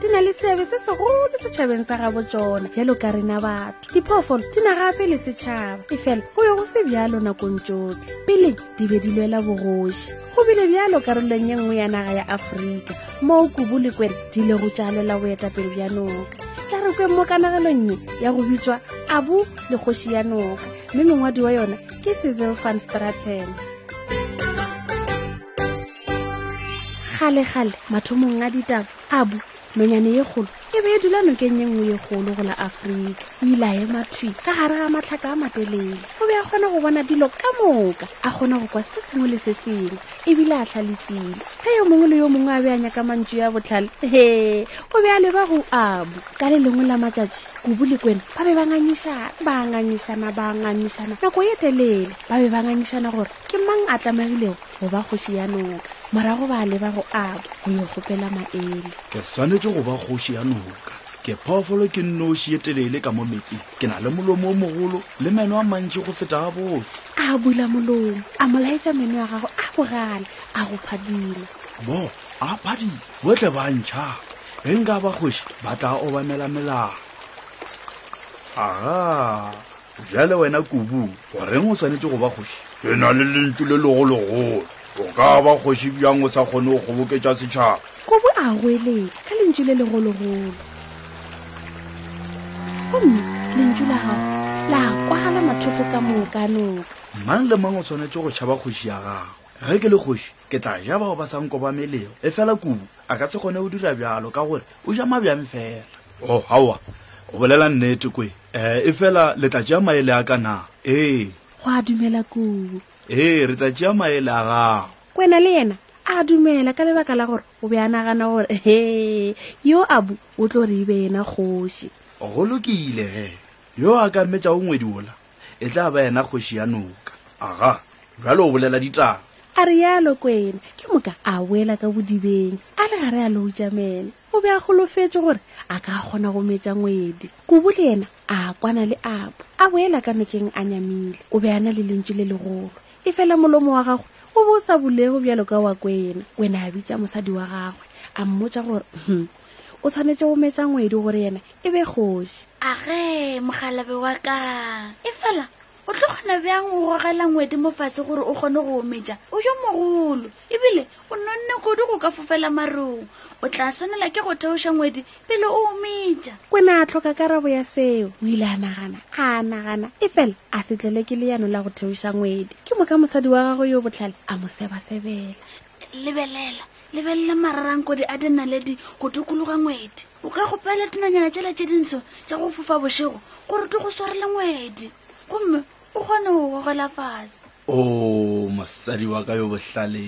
di na le seabe se segolo setšhabeng sa gabo tsona bjalo ka rena batho diphoofolo di na gape le setšhaba e fela go be go se bjalo nakong tsotlhe pele di be di lwela bogoši go bile bjalo karolong ye nngwe ya naga ya aforika moo kubu le kwere di le go tša lwela boetapele bja noka tla re kweng mo kanagelong ye ya go bitswa abu le kgoši ya noka mme mongwadi wa yona ke civil fan straten kgale-kgale mathomong a ditaba Abu, nonyane ye kgolo, e be e dula nokeng ye nngwe ye kgolo go la Afrika. O ile a ema thwi ka gare ga matlhaka a matelele. O be a kgona go bona dilo ka moka, a kgona go kwa se sengwe le se sengwe, e bile a hlalefile. Ge yo mongwe le yo mongwe a be a nyaka mantšu ya bohlale, he, o be a leba go Abu. Ka le lengwe la matšatši, Kubu le Kwena ba be ba ngangišana, ba ngangišana, ba ngangišana nako ye telele. Ba be ba ngangišana gore ke mang a tlamegilego go ba kgoši ya noka. Morago ba leba go Abo go yo kgopela maele. Ke swanetše go ba kgoši ya noka. Ke phoofolo ke nnoši ye telele ka mo metsing. Ke na le molomo o mogolo le meno a mantši go feta a bohle. A bula molomo, a mo laetša meno a gagwe a bogale, a go phadima. Bo a phadima, bohle ba ntšhaba. Ge nka ba kgoši, ba tla obamela melao. Agaa! bjale wena kubu goreng o swanetše go ba kgoši ke na le lentšu le legologolo o ka ba kgoši bjang o sa kgone go kgoboketša setšhaba kubu a goeletša ka lentšu le legologolo gomme lentšu la gago la kwala mathoko ka moka noka mang le mang o swanetše go tšhaba kgoši ya gago ge ke le kgoši ke tla ja bao ba sa nkobamelego e fela kubu a ka se kgone go dira bjalo ka gore o ja mabjang fela o oh, gawa o bolela nnete kwe um e fela le tla tšea maele a ka na ee go a dumela kubu ee re tla tšea maele a gago kwena le yena a dumela ka lebaka la gore o be a nagana gore he yo abu o tlo re e be yena kgoši go lokile he yo a ka metša o ngwedi ola E tla ba yena kgoši ya noka. Aga, bjalo o bolela ditaba. A realo kwene, ke moka a boela ka bodibeng, a le gare a loutša mene. O be a golofetše gore a ka kgona go metša ngwedi. Kubu le yena a kwana le apo, a boela ka nokeng a nyamile. O be a na le lentšu le legolo, efela molomo wa gagwe o be o sa bulego bjalo ka wa kwena. Kwena a bitša mosadi wa gagwe, a mmotša gore, Hm, o tshwanetse go metsa ngwedi gore yena e be kgoši age mogalabe wa ka e fela o tlo kgona bjang o gogela ngwedi mo fatshe gore o kgone go ometša o yo mogolo ebile o nonne kudu go ka fofela marong o tla swanela ke go theoša ngwedi pele o ometša kwena a tlhoka karabo ya seo o ile a nagana a nagana e fela a setlelwe ke leano la go theoša ngwedi ke moka mosadi wa gagwe yo botlhale a mo sebasebela lebelela lebelela mararankodi a dinaledi go dikologa ngwedi o ka gopela dinonyana tšela tše dintsho tša go fofa bošego gore di go swarele ngwedi gomme o kgone go gogela fase o oh, mosadi wa ka yo bohlale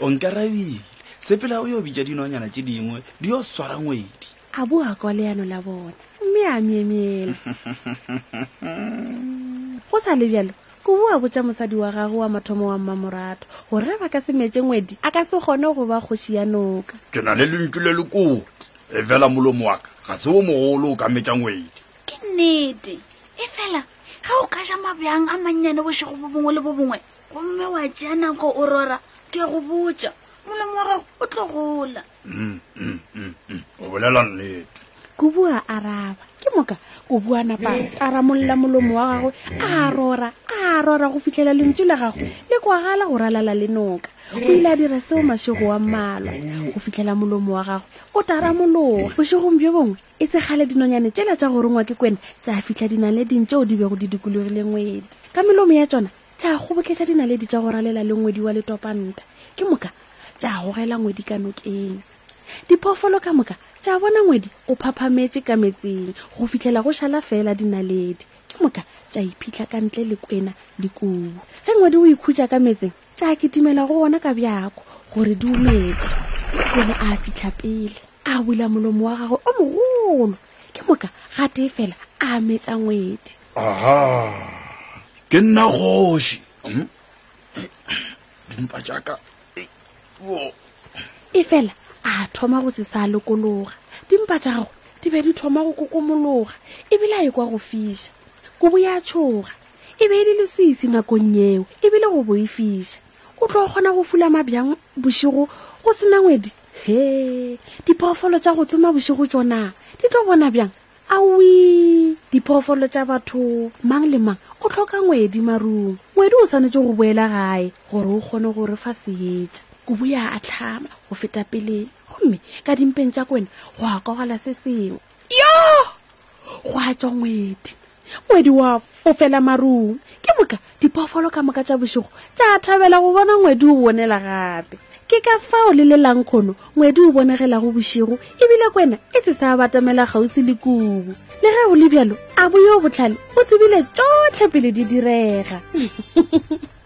o nkarabile sepela o yo bitša dinonyana tše dingwe di yo swara ngwedi a boa kwa leano la bona mme a myemyela go sa le bjalo ko boa botša mosadi wa gagwe wa mathomo wa mmamorato gore ba ka se metse ngwedi a ka se kgone go ba kgoši ya noka ke na le lentšu le le koti e fela molomo waka ga se o mogolo o ka metša ngwedi ke nnete e fela ge o ka ja mabjang a mannyane bošego bo bongwe le bo bongwe gomme wa tšea nako o rora ke go botša molomo wa gago o tlo gola mm, mm, mm, o bolela nnete kubu a araba ke moka kubu a napa a ramolola molomo wa gagwe a rora a rora go fitlhela lentsu la gago le kwagala go ralala le noka o ile a dira seo mašego wa mmalwa go fitlhela molomo wa gago o taramologa bošegong bjo bongwe e segale dinonyane tsela tša go rongwa ke kwena tša fitlha dinaleding tšeo di bego di dikologile ngwedi ka melomo ya tsona tša kgoboketla dinaledi tša go ralela le ngwedi wa letopanta ke moka tša gogela ngwedi ka nokeng diphoofolo ka moka tša bona ngwedi o phaphametše ka metseng go fitlhela go šala fela dinaledi ke moka tša iphitlha ka ntle le kwena dikubu ge ngwedi o ikhutša ka metseng tša kitimela go ona ka bjako gore di umetše pele a fitlha pele a bula molomo wa gagwe o mogolo ke moka ga tee fela a metsa ngwedi aha ke nna kgoši hmm? dimpa jaaka e fela a thoma go se sa lokologa dimpa tša gagwe di be di thoma go kokomologa ebile a e kwa go fiša kobo ya tshoga e be e le leswisi nakong yeo ebile go bo e fiša o tlo kgona go fula mabjang bošego go sena ngwedi he diphoofolo tša go tsoma bošego tšona di tlo bona bjang awi diphoofolo tša batho mang le mang o tlhoka ngwedi marung ngwedi o swanetse go boela gae gore o kgone gore fa seetša o boya a tlhama go feta pele gomme ka dimpeng tša kwena go akogela se sengwe yo go a tswa ngwedi ngwedi wa fofela marung ke moka dipoofolo ka moka tša bošego tša thabela go bona ngwedi o bonela gape ke ka fao le lelang kgono ngwedi o bonegelago bošego ebile kwena e se sa batamela kgauswi le kubu le ge go le bjalo a bo yo botlhale o tsebile tšotlhe pele di direga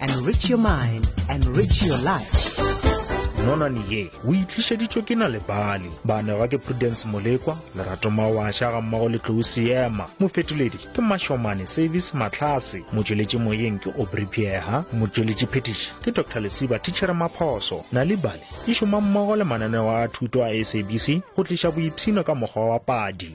Enrich your mind, enrich your life. nonane ye o itlišeditšwe ke na lebale baanegwa ke prudence molekwa lerato mawasha ga mmago le tlou seema mofetoledi ke mashomane service matlhase motšweletši moyeng ke obry pieha motšweletši phetiši ke dr lesiba tichere maphoso na lebale e šoma mmogo le mananeo a thuto a sabc go tliša boipshino ka mokgwa wa padi